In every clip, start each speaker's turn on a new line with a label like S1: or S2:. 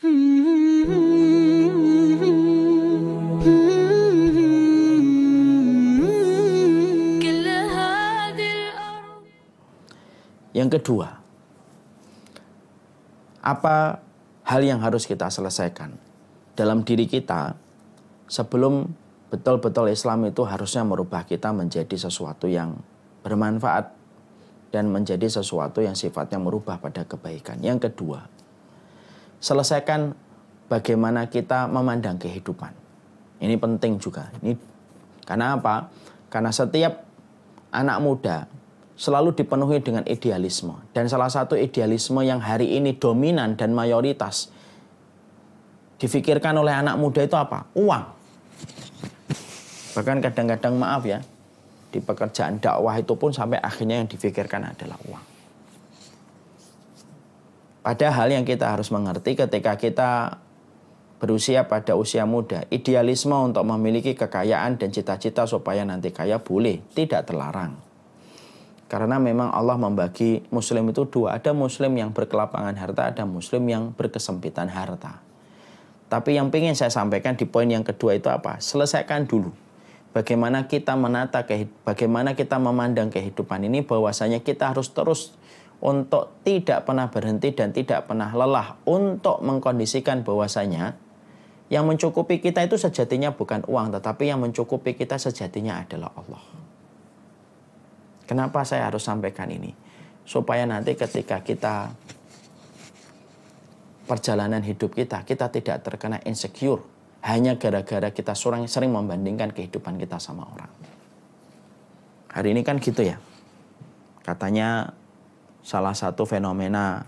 S1: Yang kedua, apa hal yang harus kita selesaikan dalam diri kita sebelum betul-betul Islam itu harusnya merubah kita menjadi sesuatu yang bermanfaat dan menjadi sesuatu yang sifatnya merubah pada kebaikan. Yang kedua, selesaikan bagaimana kita memandang kehidupan. Ini penting juga. Ini karena apa? Karena setiap anak muda selalu dipenuhi dengan idealisme. Dan salah satu idealisme yang hari ini dominan dan mayoritas difikirkan oleh anak muda itu apa? Uang. Bahkan kadang-kadang maaf ya, di pekerjaan dakwah itu pun sampai akhirnya yang difikirkan adalah uang. Padahal yang kita harus mengerti ketika kita berusia pada usia muda, idealisme untuk memiliki kekayaan dan cita-cita supaya nanti kaya boleh, tidak terlarang. Karena memang Allah membagi muslim itu dua. Ada muslim yang berkelapangan harta, ada muslim yang berkesempitan harta. Tapi yang ingin saya sampaikan di poin yang kedua itu apa? Selesaikan dulu. Bagaimana kita menata, bagaimana kita memandang kehidupan ini bahwasanya kita harus terus untuk tidak pernah berhenti dan tidak pernah lelah untuk mengkondisikan bahwasanya yang mencukupi kita itu sejatinya bukan uang tetapi yang mencukupi kita sejatinya adalah Allah. Kenapa saya harus sampaikan ini? Supaya nanti ketika kita perjalanan hidup kita, kita tidak terkena insecure hanya gara-gara kita sering, sering membandingkan kehidupan kita sama orang. Hari ini kan gitu ya. Katanya salah satu fenomena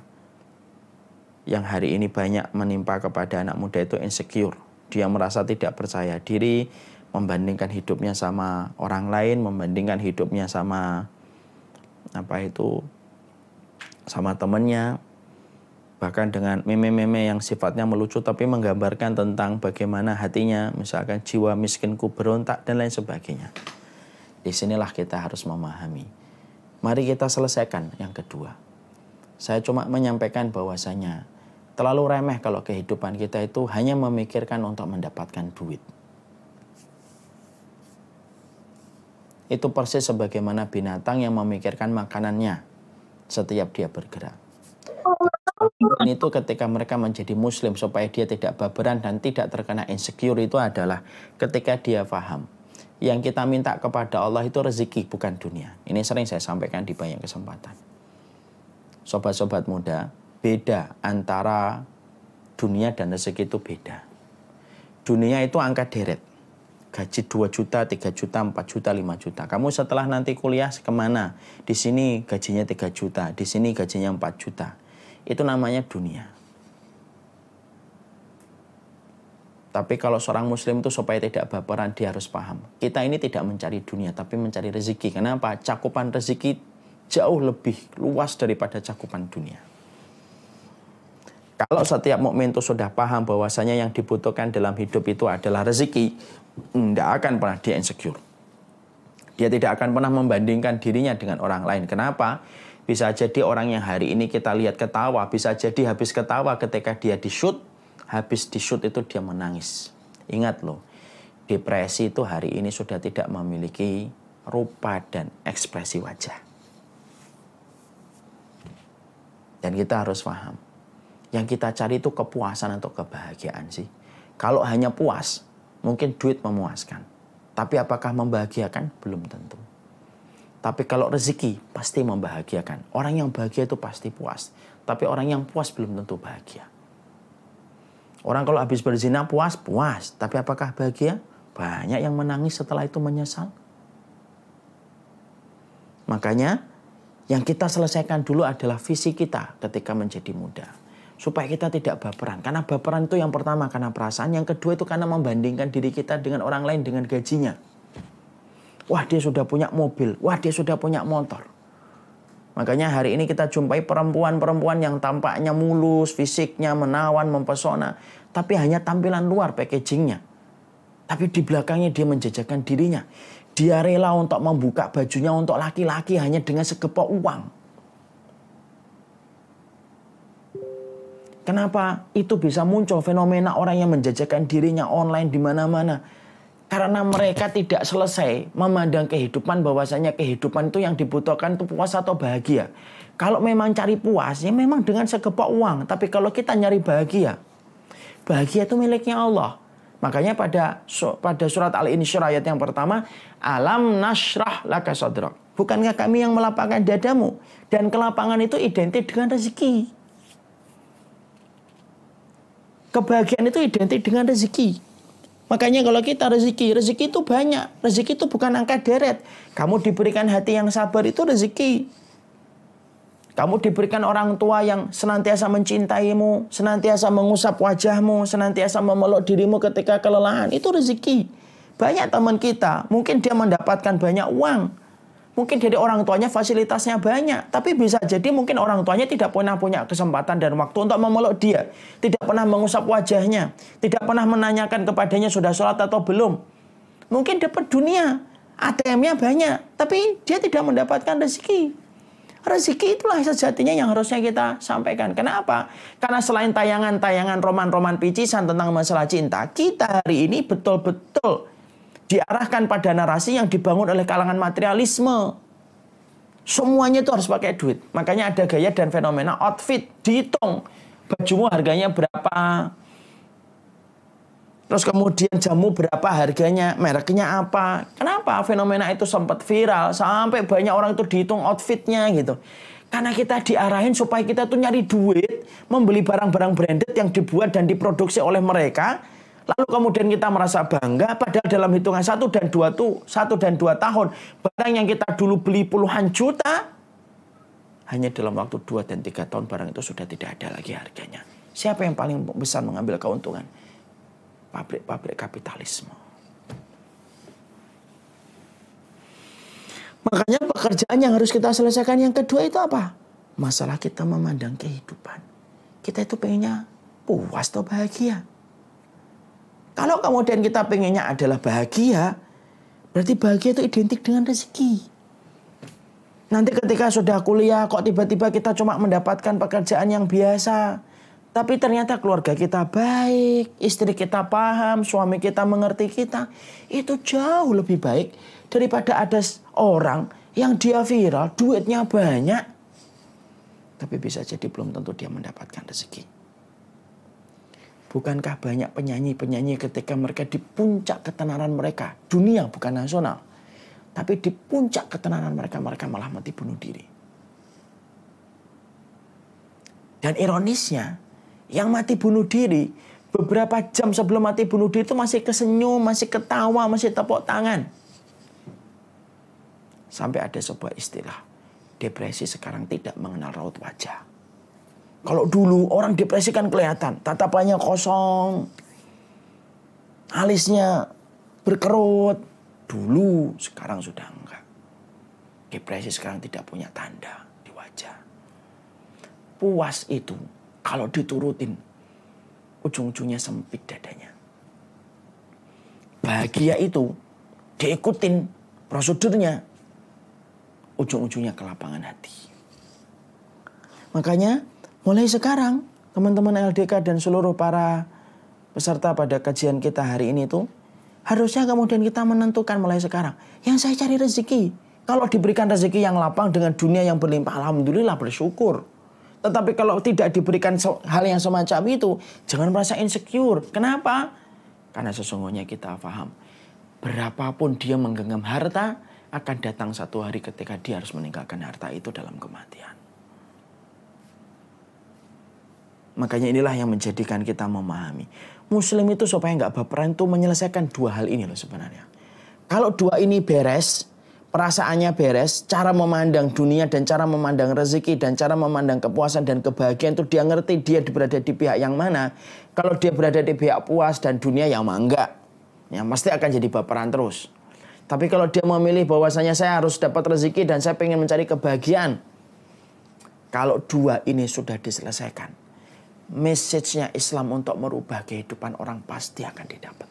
S1: yang hari ini banyak menimpa kepada anak muda itu insecure. Dia merasa tidak percaya diri, membandingkan hidupnya sama orang lain, membandingkan hidupnya sama apa itu sama temennya, bahkan dengan meme-meme yang sifatnya melucu tapi menggambarkan tentang bagaimana hatinya, misalkan jiwa miskinku berontak dan lain sebagainya. Di sinilah kita harus memahami. Mari kita selesaikan yang kedua. Saya cuma menyampaikan bahwasanya terlalu remeh kalau kehidupan kita itu hanya memikirkan untuk mendapatkan duit. itu persis sebagaimana binatang yang memikirkan makanannya setiap dia bergerak. Dan itu ketika mereka menjadi muslim supaya dia tidak baberan dan tidak terkena insecure itu adalah ketika dia paham yang kita minta kepada Allah itu rezeki bukan dunia. Ini sering saya sampaikan di banyak kesempatan. Sobat-sobat muda, beda antara dunia dan rezeki itu beda. Dunia itu angka deret gaji 2 juta, 3 juta, 4 juta, 5 juta. Kamu setelah nanti kuliah ke mana? Di sini gajinya 3 juta, di sini gajinya 4 juta. Itu namanya dunia. Tapi kalau seorang muslim itu supaya tidak baperan dia harus paham. Kita ini tidak mencari dunia tapi mencari rezeki. Kenapa? Cakupan rezeki jauh lebih luas daripada cakupan dunia. Kalau setiap mukmin itu sudah paham bahwasanya yang dibutuhkan dalam hidup itu adalah rezeki, tidak akan pernah dia insecure. Dia tidak akan pernah membandingkan dirinya dengan orang lain. Kenapa? Bisa jadi orang yang hari ini kita lihat ketawa, bisa jadi habis ketawa ketika dia di shoot, habis di shoot itu dia menangis. Ingat loh, depresi itu hari ini sudah tidak memiliki rupa dan ekspresi wajah. Dan kita harus paham, yang kita cari itu kepuasan atau kebahagiaan sih. Kalau hanya puas, Mungkin duit memuaskan. Tapi apakah membahagiakan? Belum tentu. Tapi kalau rezeki pasti membahagiakan. Orang yang bahagia itu pasti puas. Tapi orang yang puas belum tentu bahagia. Orang kalau habis berzina puas, puas. Tapi apakah bahagia? Banyak yang menangis setelah itu menyesal. Makanya yang kita selesaikan dulu adalah visi kita ketika menjadi muda supaya kita tidak baperan. Karena baperan itu yang pertama karena perasaan, yang kedua itu karena membandingkan diri kita dengan orang lain dengan gajinya. Wah dia sudah punya mobil, wah dia sudah punya motor. Makanya hari ini kita jumpai perempuan-perempuan yang tampaknya mulus, fisiknya menawan, mempesona. Tapi hanya tampilan luar packagingnya. Tapi di belakangnya dia menjajakan dirinya. Dia rela untuk membuka bajunya untuk laki-laki hanya dengan segepok uang. Kenapa itu bisa muncul fenomena orang yang menjajakan dirinya online di mana-mana? Karena mereka tidak selesai memandang kehidupan bahwasanya kehidupan itu yang dibutuhkan itu puas atau bahagia. Kalau memang cari puas ya memang dengan segepok uang. Tapi kalau kita nyari bahagia, bahagia itu miliknya Allah. Makanya pada pada surat Al-Insyirah ayat yang pertama, alam nasrah laka sadrak. Bukankah kami yang melapangkan dadamu? Dan kelapangan itu identik dengan rezeki. Kebahagiaan itu identik dengan rezeki. Makanya kalau kita rezeki, rezeki itu banyak. Rezeki itu bukan angka deret. Kamu diberikan hati yang sabar itu rezeki. Kamu diberikan orang tua yang senantiasa mencintaimu, senantiasa mengusap wajahmu, senantiasa memeluk dirimu ketika kelelahan. Itu rezeki. Banyak teman kita, mungkin dia mendapatkan banyak uang. Mungkin dari orang tuanya fasilitasnya banyak, tapi bisa jadi mungkin orang tuanya tidak pernah punya kesempatan dan waktu untuk memeluk dia, tidak pernah mengusap wajahnya, tidak pernah menanyakan kepadanya sudah sholat atau belum. Mungkin dapat dunia, ATM-nya banyak, tapi dia tidak mendapatkan rezeki. Rezeki itulah sejatinya yang harusnya kita sampaikan. Kenapa? Karena selain tayangan-tayangan roman-roman picisan tentang masalah cinta, kita hari ini betul-betul diarahkan pada narasi yang dibangun oleh kalangan materialisme. Semuanya itu harus pakai duit. Makanya ada gaya dan fenomena outfit, dihitung. Bajumu harganya berapa, Terus kemudian jamu berapa harganya, mereknya apa. Kenapa fenomena itu sempat viral sampai banyak orang itu dihitung outfitnya gitu. Karena kita diarahin supaya kita tuh nyari duit, membeli barang-barang branded yang dibuat dan diproduksi oleh mereka Lalu kemudian kita merasa bangga padahal dalam hitungan satu dan dua tuh satu dan dua tahun barang yang kita dulu beli puluhan juta hanya dalam waktu dua dan tiga tahun barang itu sudah tidak ada lagi harganya. Siapa yang paling besar mengambil keuntungan? Pabrik-pabrik kapitalisme. Makanya pekerjaan yang harus kita selesaikan yang kedua itu apa? Masalah kita memandang kehidupan. Kita itu pengennya puas atau bahagia. Kalau kemudian kita pengennya adalah bahagia, berarti bahagia itu identik dengan rezeki. Nanti ketika sudah kuliah kok tiba-tiba kita cuma mendapatkan pekerjaan yang biasa. Tapi ternyata keluarga kita baik, istri kita paham, suami kita mengerti kita. Itu jauh lebih baik daripada ada orang yang dia viral, duitnya banyak. Tapi bisa jadi belum tentu dia mendapatkan rezeki. Bukankah banyak penyanyi-penyanyi ketika mereka di puncak ketenaran mereka, dunia bukan nasional, tapi di puncak ketenaran mereka, mereka malah mati bunuh diri. Dan ironisnya, yang mati bunuh diri beberapa jam sebelum mati bunuh diri itu masih kesenyum, masih ketawa, masih tepuk tangan. Sampai ada sebuah istilah, depresi sekarang tidak mengenal raut wajah. Kalau dulu orang depresi kan kelihatan, tatapannya kosong, alisnya berkerut. Dulu, sekarang sudah enggak. Depresi sekarang tidak punya tanda di wajah. Puas itu kalau diturutin, ujung-ujungnya sempit dadanya. Bahagia itu diikutin prosedurnya, ujung-ujungnya kelapangan hati. Makanya Mulai sekarang, teman-teman LDK dan seluruh para peserta pada kajian kita hari ini itu harusnya kemudian kita menentukan mulai sekarang. Yang saya cari rezeki. Kalau diberikan rezeki yang lapang dengan dunia yang berlimpah, alhamdulillah bersyukur. Tetapi kalau tidak diberikan hal yang semacam itu, jangan merasa insecure. Kenapa? Karena sesungguhnya kita paham. Berapapun dia menggenggam harta, akan datang satu hari ketika dia harus meninggalkan harta itu dalam kematian. Makanya inilah yang menjadikan kita memahami. Muslim itu supaya nggak baperan itu menyelesaikan dua hal ini loh sebenarnya. Kalau dua ini beres, perasaannya beres, cara memandang dunia dan cara memandang rezeki dan cara memandang kepuasan dan kebahagiaan itu dia ngerti dia berada di pihak yang mana. Kalau dia berada di pihak puas dan dunia yang enggak, ya pasti akan jadi baperan terus. Tapi kalau dia memilih bahwasanya saya harus dapat rezeki dan saya pengen mencari kebahagiaan. Kalau dua ini sudah diselesaikan, message-nya Islam untuk merubah kehidupan orang pasti akan didapat.